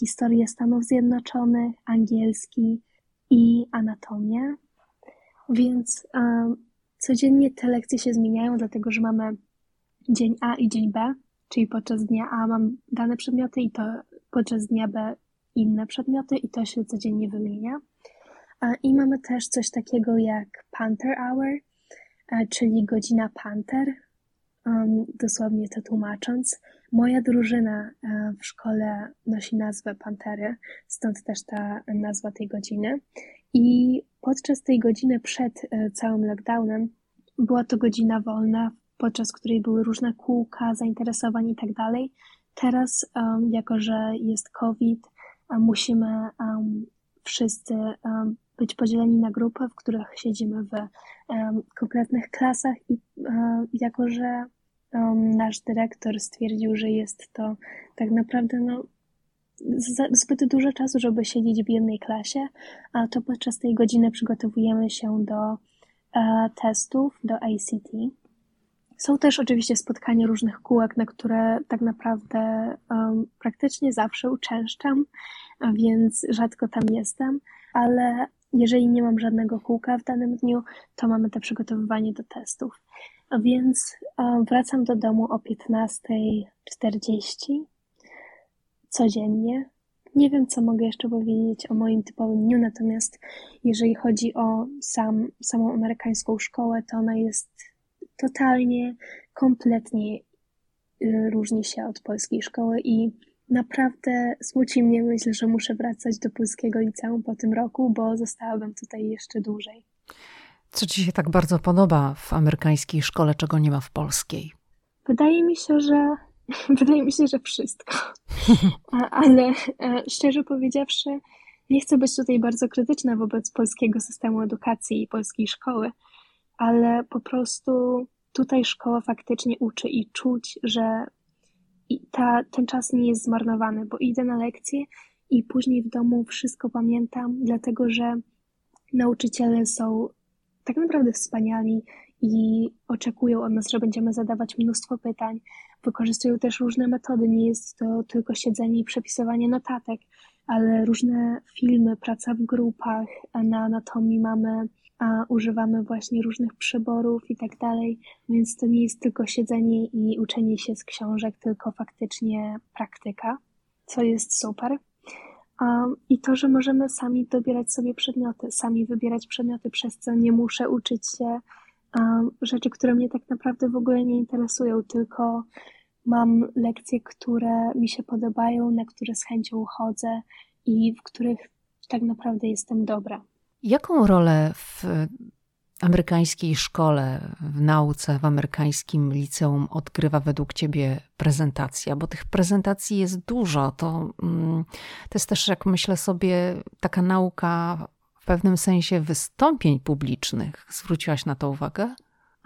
historię Stanów Zjednoczonych, angielski i anatomię. Więc codziennie te lekcje się zmieniają, dlatego że mamy dzień A i dzień B, czyli podczas dnia A mam dane przedmioty i to podczas dnia B inne przedmioty i to się codziennie wymienia. I mamy też coś takiego jak Panther Hour, czyli godzina Panther, um, dosłownie to tłumacząc. Moja drużyna e, w szkole nosi nazwę Pantery, stąd też ta nazwa tej godziny. I podczas tej godziny przed e, całym lockdownem była to godzina wolna, podczas której były różne kółka, zainteresowań i tak dalej. Teraz, um, jako że jest COVID, musimy um, wszyscy być podzieleni na grupy, w których siedzimy w konkretnych klasach i jako, że nasz dyrektor stwierdził, że jest to tak naprawdę no, zbyt dużo czasu, żeby siedzieć w jednej klasie, a to podczas tej godziny przygotowujemy się do e, testów, do ACT. Są też oczywiście spotkania różnych kółek, na które tak naprawdę um, praktycznie zawsze uczęszczam, więc rzadko tam jestem, ale jeżeli nie mam żadnego kółka w danym dniu, to mamy to przygotowywanie do testów. Więc wracam do domu o 15.40 codziennie. Nie wiem, co mogę jeszcze powiedzieć o moim typowym dniu, natomiast jeżeli chodzi o sam, samą amerykańską szkołę, to ona jest totalnie, kompletnie y, różni się od polskiej szkoły i naprawdę smuci mnie myśl, że muszę wracać do polskiego liceum po tym roku, bo zostałabym tutaj jeszcze dłużej. Co ci się tak bardzo podoba w amerykańskiej szkole, czego nie ma w polskiej? Wydaje mi się, że *laughs* wydaje mi się, że wszystko. Ale e, szczerze powiedziawszy, nie chcę być tutaj bardzo krytyczna wobec polskiego systemu edukacji i polskiej szkoły, ale po prostu tutaj szkoła faktycznie uczy i czuć, że ta, ten czas nie jest zmarnowany, bo idę na lekcje i później w domu wszystko pamiętam, dlatego że nauczyciele są tak naprawdę wspaniali i oczekują od nas, że będziemy zadawać mnóstwo pytań. Wykorzystują też różne metody. Nie jest to tylko siedzenie i przepisywanie notatek, ale różne filmy, praca w grupach. Na anatomii mamy, a używamy właśnie różnych przyborów i tak dalej. Więc to nie jest tylko siedzenie i uczenie się z książek, tylko faktycznie praktyka, co jest super. I to, że możemy sami dobierać sobie przedmioty, sami wybierać przedmioty, przez co nie muszę uczyć się rzeczy, które mnie tak naprawdę w ogóle nie interesują, tylko mam lekcje, które mi się podobają, na które z chęcią chodzę i w których tak naprawdę jestem dobra. Jaką rolę w amerykańskiej szkole, w nauce, w amerykańskim liceum odgrywa według Ciebie prezentacja? Bo tych prezentacji jest dużo. To, mm, to jest też, jak myślę sobie, taka nauka w pewnym sensie wystąpień publicznych. Zwróciłaś na to uwagę?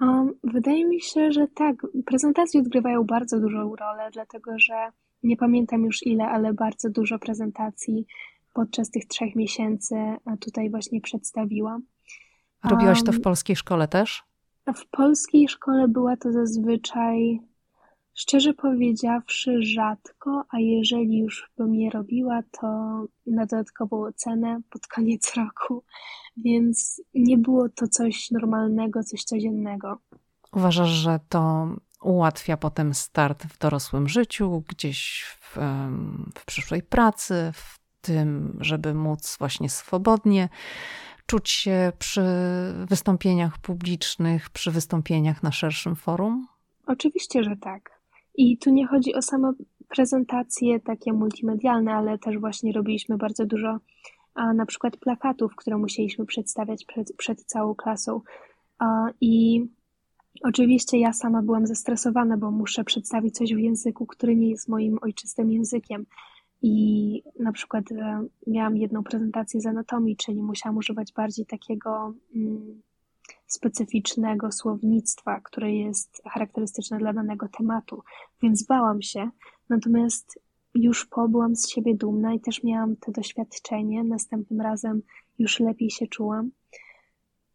Um, wydaje mi się, że tak. Prezentacje odgrywają bardzo dużą rolę, dlatego że nie pamiętam już ile, ale bardzo dużo prezentacji podczas tych trzech miesięcy tutaj właśnie przedstawiłam. Robiłaś to w polskiej szkole też? W polskiej szkole była to zazwyczaj, szczerze powiedziawszy, rzadko, a jeżeli już bym je robiła, to na dodatkową ocenę pod koniec *laughs* roku, więc nie było to coś normalnego, coś codziennego. Uważasz, że to ułatwia potem start w dorosłym życiu, gdzieś w, w przyszłej pracy, w tym, żeby móc właśnie swobodnie czuć się przy wystąpieniach publicznych, przy wystąpieniach na szerszym forum? Oczywiście, że tak. I tu nie chodzi o same prezentacje takie multimedialne, ale też właśnie robiliśmy bardzo dużo a, na przykład plakatów, które musieliśmy przedstawiać przed, przed całą klasą. I oczywiście ja sama byłam zestresowana, bo muszę przedstawić coś w języku, który nie jest moim ojczystym językiem. I na przykład e, miałam jedną prezentację z anatomii, czyli musiałam używać bardziej takiego mm, specyficznego słownictwa, które jest charakterystyczne dla danego tematu, więc bałam się. Natomiast już po byłam z siebie dumna i też miałam to doświadczenie. Następnym razem już lepiej się czułam.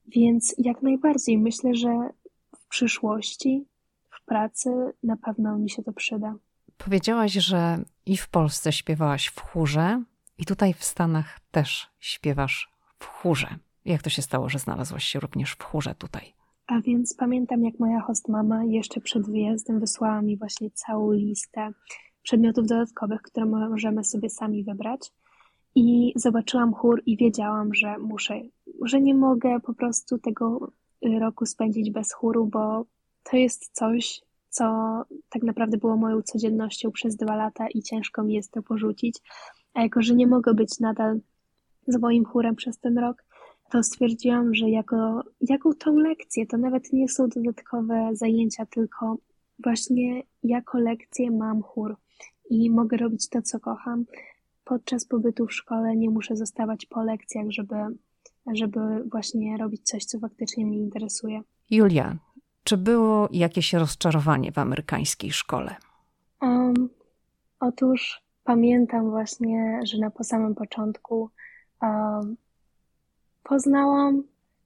Więc jak najbardziej myślę, że w przyszłości, w pracy na pewno mi się to przyda. Powiedziałaś, że i w Polsce śpiewałaś w chórze, i tutaj w Stanach też śpiewasz w chórze. Jak to się stało, że znalazłaś się również w chórze tutaj? A więc pamiętam, jak moja host mama jeszcze przed wyjazdem wysłała mi właśnie całą listę przedmiotów dodatkowych, które możemy sobie sami wybrać. I zobaczyłam chór i wiedziałam, że muszę, że nie mogę po prostu tego roku spędzić bez chóru, bo to jest coś, co tak naprawdę było moją codziennością przez dwa lata i ciężko mi jest to porzucić. A jako, że nie mogę być nadal z moim chórem przez ten rok, to stwierdziłam, że jako, jako tą lekcję, to nawet nie są dodatkowe zajęcia, tylko właśnie jako lekcję mam chór i mogę robić to, co kocham. Podczas pobytu w szkole nie muszę zostawać po lekcjach, żeby, żeby właśnie robić coś, co faktycznie mnie interesuje. Julia, czy było jakieś rozczarowanie w amerykańskiej szkole? Um, otóż pamiętam właśnie, że na po samym początku um, poznałam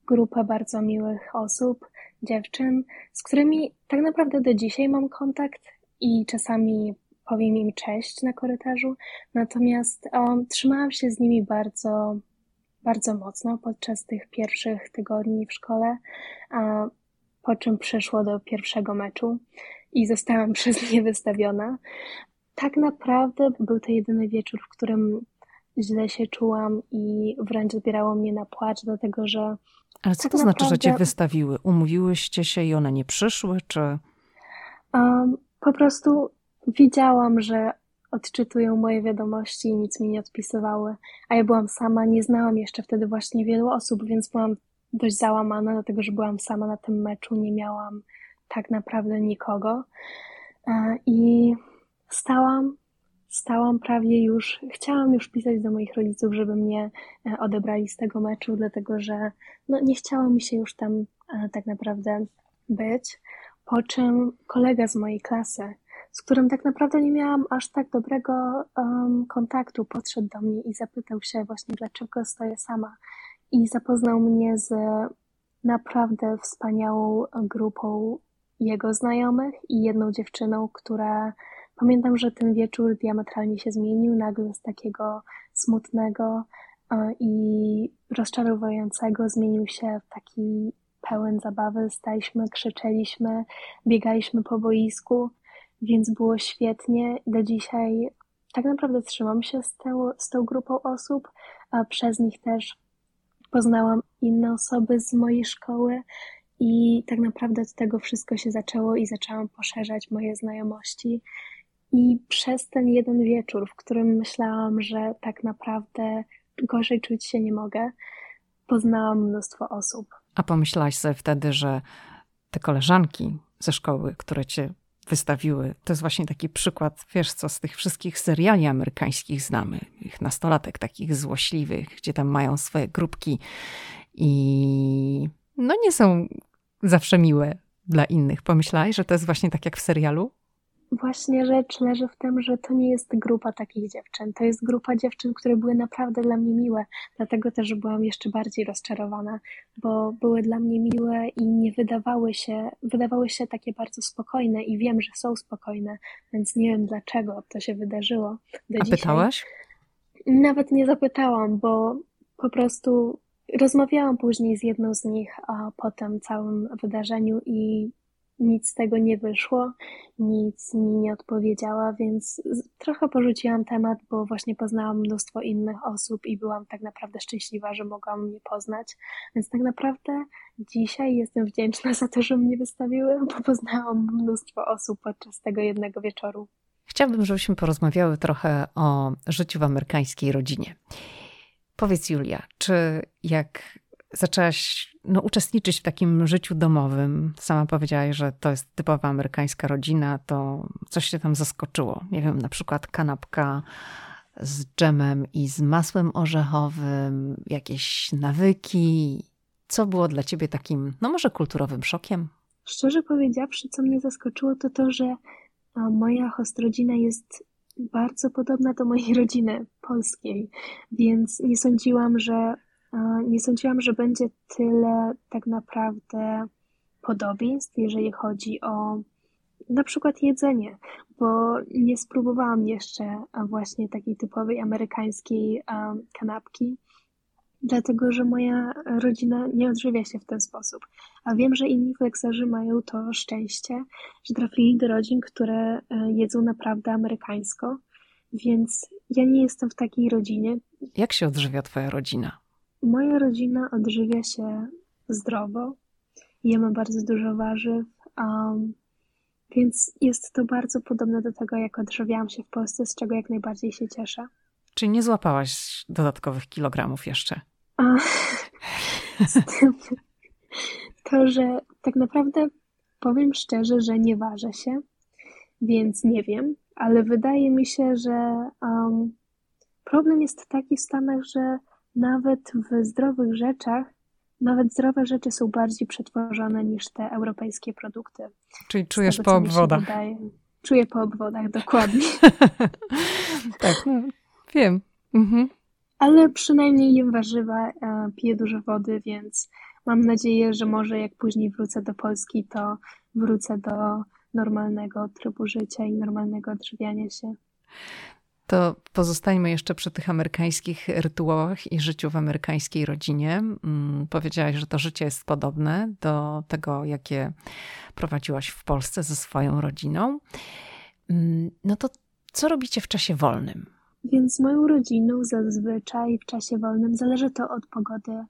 grupę bardzo miłych osób, dziewczyn, z którymi tak naprawdę do dzisiaj mam kontakt i czasami powiem im cześć na korytarzu. Natomiast um, trzymałam się z nimi bardzo, bardzo mocno podczas tych pierwszych tygodni w szkole po czym przeszło do pierwszego meczu i zostałam *laughs* przez nie wystawiona. Tak naprawdę był to jedyny wieczór, w którym źle się czułam i wręcz zbierało mnie na płacz, dlatego że. Ale co tak to naprawdę... znaczy, że cię wystawiły? Umówiłyście się i one nie przyszły, czy. Um, po prostu widziałam, że odczytują moje wiadomości i nic mi nie odpisywały, a ja byłam sama, nie znałam jeszcze wtedy właśnie wielu osób, więc byłam dość załamana, dlatego że byłam sama na tym meczu, nie miałam tak naprawdę nikogo. E, I stałam, stałam prawie już, chciałam już pisać do moich rodziców, żeby mnie e, odebrali z tego meczu, dlatego że no, nie chciało mi się już tam e, tak naprawdę być. Po czym kolega z mojej klasy, z którym tak naprawdę nie miałam aż tak dobrego um, kontaktu, podszedł do mnie i zapytał się właśnie, dlaczego stoję sama. I zapoznał mnie z naprawdę wspaniałą grupą jego znajomych i jedną dziewczyną, która pamiętam, że ten wieczór diametralnie się zmienił, nagle z takiego smutnego e, i rozczarowującego zmienił się w taki pełen zabawy. Staliśmy, krzyczeliśmy, biegaliśmy po boisku, więc było świetnie. Do dzisiaj tak naprawdę trzymam się z, tą, z tą grupą osób, a przez nich też poznałam inne osoby z mojej szkoły i tak naprawdę od tego wszystko się zaczęło i zaczęłam poszerzać moje znajomości. I przez ten jeden wieczór, w którym myślałam, że tak naprawdę gorzej czuć się nie mogę, poznałam mnóstwo osób. A pomyślałaś sobie wtedy, że te koleżanki ze szkoły, które cię wystawiły, to jest właśnie taki przykład, wiesz co, z tych wszystkich seriali amerykańskich znamy, ich nastolatek takich złośliwych, gdzie tam mają swoje grupki i no nie są zawsze miłe dla innych. Pomyślałaś, że to jest właśnie tak jak w serialu? Właśnie rzecz leży w tym, że to nie jest grupa takich dziewczyn. To jest grupa dziewczyn, które były naprawdę dla mnie miłe. Dlatego też byłam jeszcze bardziej rozczarowana, bo były dla mnie miłe i nie wydawały się, wydawały się takie bardzo spokojne i wiem, że są spokojne, więc nie wiem dlaczego to się wydarzyło. Do A dzisiaj. pytałaś? Nawet nie zapytałam, bo po prostu rozmawiałam później z jedną z nich a po tym całym wydarzeniu i nic z tego nie wyszło, nic mi nie odpowiedziała, więc trochę porzuciłam temat, bo właśnie poznałam mnóstwo innych osób i byłam tak naprawdę szczęśliwa, że mogłam mnie poznać. Więc tak naprawdę dzisiaj jestem wdzięczna za to, że mnie wystawiły, bo poznałam mnóstwo osób podczas tego jednego wieczoru. Chciałabym, żebyśmy porozmawiały trochę o życiu w amerykańskiej rodzinie. Powiedz, Julia, czy jak zaczęłaś no, uczestniczyć w takim życiu domowym. Sama powiedziałaś, że to jest typowa amerykańska rodzina, to coś się tam zaskoczyło. Nie wiem, na przykład kanapka z dżemem i z masłem orzechowym, jakieś nawyki. Co było dla ciebie takim, no może kulturowym szokiem? Szczerze powiedziawszy, co mnie zaskoczyło, to to, że moja hostrodzina jest bardzo podobna do mojej *laughs* rodziny polskiej, więc nie sądziłam, że nie sądziłam, że będzie tyle tak naprawdę podobieństw, jeżeli chodzi o na przykład jedzenie, bo nie spróbowałam jeszcze właśnie takiej typowej amerykańskiej kanapki, dlatego że moja rodzina nie odżywia się w ten sposób. A wiem, że inni flekserzy mają to szczęście, że trafili do rodzin, które e, jedzą naprawdę amerykańsko, więc ja nie jestem w takiej rodzinie. Jak się odżywia Twoja rodzina? Moja rodzina odżywia się zdrowo. Jemy bardzo dużo warzyw, um, więc jest to bardzo podobne do tego, jak odżywiałam się w Polsce, z czego jak najbardziej się cieszę. Czy nie złapałaś dodatkowych kilogramów jeszcze? A, *laughs* to, że tak naprawdę powiem szczerze, że nie ważę się, więc nie wiem, ale wydaje mi się, że um, problem jest taki w Stanach, że nawet w zdrowych rzeczach, nawet zdrowe rzeczy są bardziej przetworzone niż te europejskie produkty. Czyli czujesz tego, po obwodach. Czuję po obwodach, dokładnie. *laughs* *laughs* tak, no, wiem. Mhm. Ale przynajmniej jem warzywa, e, piję dużo wody, więc mam nadzieję, że może jak później wrócę do Polski, to wrócę do normalnego trybu życia i normalnego odżywiania się. To pozostańmy jeszcze przy tych amerykańskich rytuałach i życiu w amerykańskiej rodzinie. Mm, powiedziałaś, że to życie jest podobne do tego, jakie prowadziłaś w Polsce ze swoją rodziną. Mm, no to co robicie w czasie wolnym? Więc moją rodziną zazwyczaj w czasie wolnym zależy to od pogody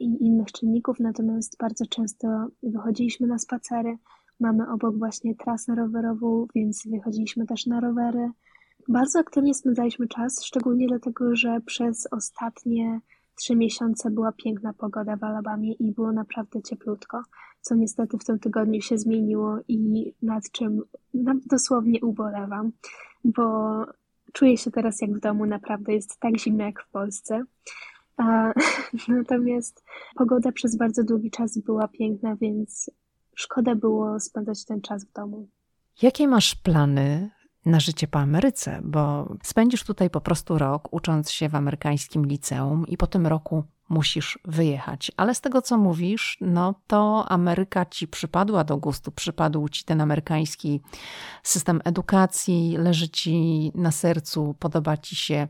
i innych czynników, natomiast bardzo często wychodziliśmy na spacery. Mamy obok właśnie trasę rowerową, więc wychodziliśmy też na rowery bardzo aktywnie spędzaliśmy czas, szczególnie dlatego, że przez ostatnie trzy miesiące była piękna pogoda w Alabamie i było naprawdę cieplutko, co niestety w tym tygodniu się zmieniło i nad czym dosłownie ubolewam, bo czuję się teraz jak w domu, naprawdę jest tak zimno jak w Polsce. A, *laughs* natomiast pogoda przez bardzo długi czas była piękna, więc szkoda było spędzać ten czas w domu. Jakie masz plany na życie po Ameryce? Bo spędzisz tutaj po prostu rok, ucząc się w amerykańskim liceum, i po tym roku musisz wyjechać. Ale z tego, co mówisz, no to Ameryka ci przypadła do gustu, przypadł ci ten amerykański system edukacji, leży ci na sercu, podoba ci się.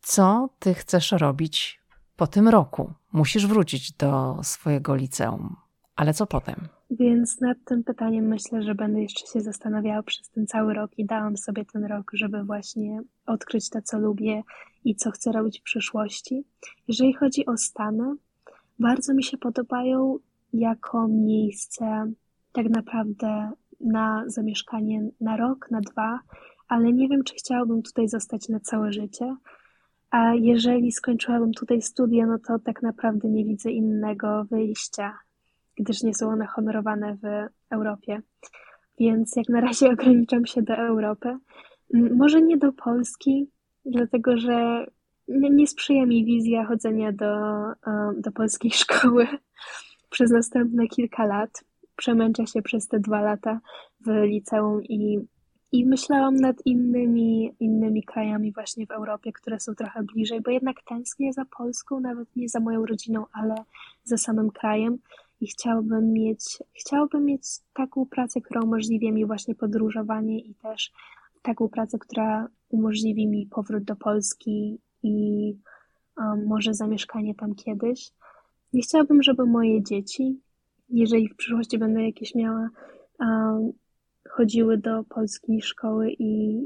Co ty chcesz robić po tym roku? Musisz wrócić do swojego liceum. Ale co potem? Więc nad tym pytaniem myślę, że będę jeszcze się zastanawiała przez ten cały rok i dałam sobie ten rok, żeby właśnie odkryć to, co lubię i co chcę robić w przyszłości. Jeżeli chodzi o Stany, bardzo mi się podobają jako miejsce tak naprawdę na zamieszkanie na rok, na dwa, ale nie wiem, czy chciałabym tutaj zostać na całe życie. A jeżeli skończyłabym tutaj studia, no to tak naprawdę nie widzę innego wyjścia gdyż nie są one honorowane w Europie. Więc jak na razie *laughs* ograniczam się do Europy. Może nie do Polski, dlatego że nie sprzyja mi wizja chodzenia do, do polskiej *laughs* szkoły przez następne kilka lat. Przemęczę się przez te dwa lata w liceum i, i myślałam nad innymi, innymi krajami właśnie w Europie, które są trochę bliżej, bo jednak tęsknię za Polską, nawet nie za moją rodziną, ale za samym krajem i chciałbym mieć, chciałbym mieć taką pracę, która umożliwi mi właśnie podróżowanie i też taką pracę, która umożliwi mi powrót do Polski i um, może zamieszkanie tam kiedyś. Nie chciałabym, żeby moje dzieci, jeżeli w przyszłości będę jakieś miała, um, chodziły do polskiej szkoły i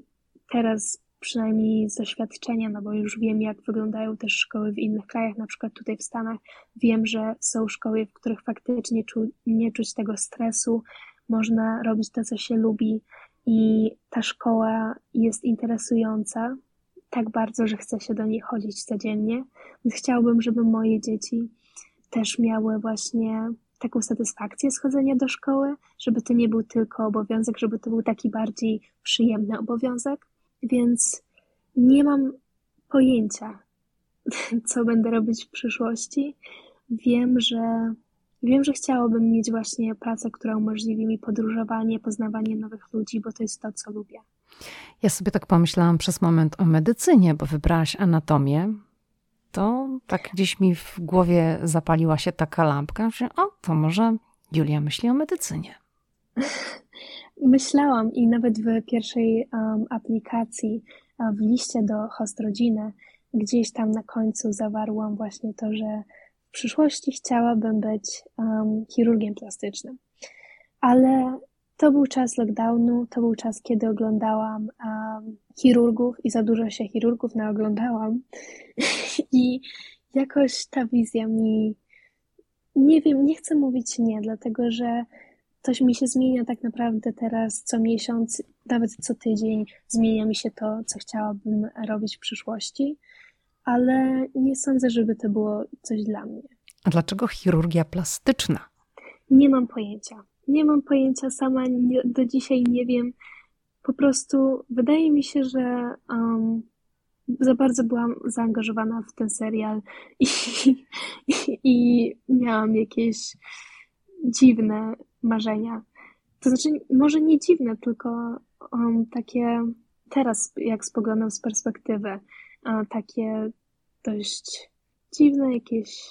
teraz przynajmniej z doświadczenia, no bo już wiem, jak wyglądają też szkoły w innych krajach, na przykład tutaj w Stanach. Wiem, że są szkoły, w których faktycznie czu, nie czuć tego stresu, można robić to, co się lubi i ta szkoła jest interesująca tak bardzo, że chce się do niej chodzić codziennie. Więc chciałbym, żeby moje dzieci też miały właśnie taką satysfakcję schodzenia do szkoły, żeby to nie był tylko obowiązek, żeby to był taki bardziej przyjemny obowiązek. Więc nie mam pojęcia, *laughs* co będę robić w przyszłości. Wiem, że wiem, że chciałabym mieć właśnie pracę, która umożliwi mi podróżowanie, poznawanie nowych ludzi, bo to jest to, co lubię. Ja sobie tak pomyślałam przez moment o medycynie, bo wybrałaś anatomię. To tak gdzieś mi w głowie zapaliła się taka lampka, że o, to może Julia myśli o medycynie. *laughs* Myślałam i nawet w pierwszej um, aplikacji, w liście do host rodziny, gdzieś tam na końcu zawarłam właśnie to, że w przyszłości chciałabym być um, chirurgiem plastycznym. Ale to był czas lockdownu, to był czas, kiedy oglądałam um, chirurgów i za dużo się chirurgów naoglądałam. *laughs* I jakoś ta wizja mi, nie wiem, nie chcę mówić nie, dlatego że coś mi się zmienia tak naprawdę teraz co miesiąc, nawet co tydzień zmienia mi się to, co chciałabym robić w przyszłości, ale nie sądzę, żeby to było coś dla mnie. A dlaczego chirurgia plastyczna? Nie mam pojęcia. Nie mam pojęcia sama, nie, do dzisiaj nie wiem. Po prostu wydaje mi się, że um, za bardzo byłam zaangażowana w ten serial i, *laughs* i, i miałam jakieś dziwne marzenia. To znaczy, może nie dziwne, tylko um, takie teraz, jak spoglądam z perspektywy, um, takie dość dziwne jakieś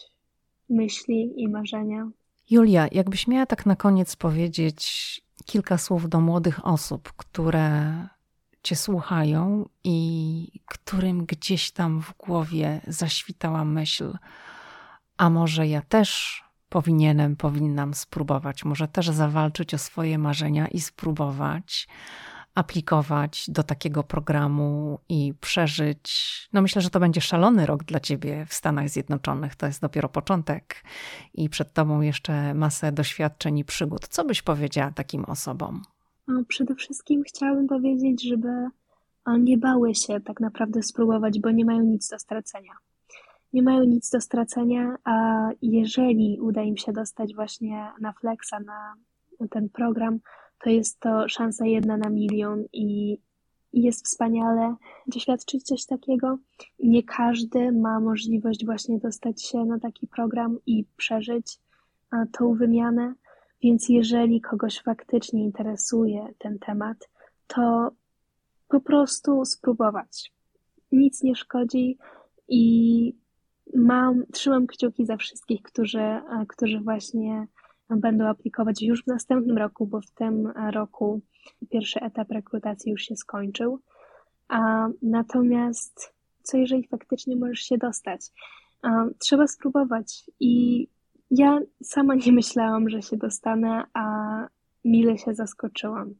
myśli i marzenia. Julia, jakbyś miała tak na koniec powiedzieć kilka słów do młodych osób, które Cię słuchają i którym gdzieś tam w głowie zaświtała myśl, a może ja też powinienem, powinnam spróbować, może też zawalczyć o swoje marzenia i spróbować aplikować do takiego programu i przeżyć. No myślę, że to będzie szalony rok dla ciebie w Stanach Zjednoczonych. To jest dopiero początek i przed tobą jeszcze masę doświadczeń i przygód. Co byś powiedziała takim osobom? Przede wszystkim chciałabym powiedzieć, żeby nie bały się tak naprawdę spróbować, bo nie mają nic do stracenia nie mają nic do stracenia, a jeżeli uda im się dostać właśnie na Flexa, na, ten program, to jest to szansa jedna na milion i jest wspaniale doświadczyć coś takiego. Nie każdy ma możliwość właśnie dostać się na taki program i przeżyć tą wymianę, więc jeżeli kogoś faktycznie interesuje ten temat, to po prostu spróbować. Nic nie szkodzi i mam, trzymam kciuki za wszystkich, którzy, którzy właśnie będą aplikować już w następnym roku, bo w tym roku pierwszy etap rekrutacji już się skończył. A natomiast co jeżeli faktycznie możesz się dostać? Trzeba spróbować i ja sama nie *laughs* myślałam, że się dostanę, a mile się zaskoczyłam.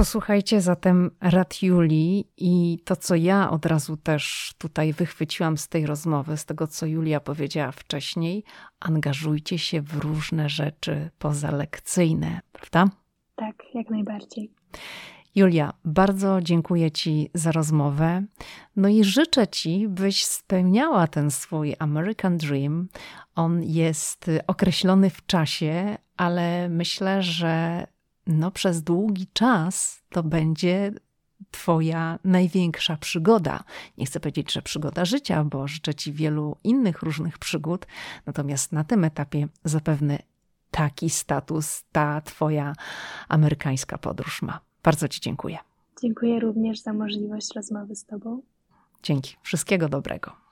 Posłuchajcie zatem rad Julii i to, co ja od razu też tutaj wychwyciłam z tej rozmowy, z tego, co Julia powiedziała wcześniej, angażujcie się w różne rzeczy pozalekcyjne, prawda? Tak, jak najbardziej. Julia, bardzo dziękuję Ci za rozmowę. No i życzę Ci, byś spełniała ten swój American Dream. On jest określony w czasie, ale myślę, że no przez długi czas to będzie Twoja największa przygoda. Nie chcę powiedzieć, że przygoda życia, bo życzę Ci wielu innych różnych przygód, natomiast na tym etapie zapewne taki status ta Twoja amerykańska podróż ma. Bardzo Ci dziękuję. Dziękuję również za możliwość rozmowy z Tobą. Dzięki. Wszystkiego dobrego.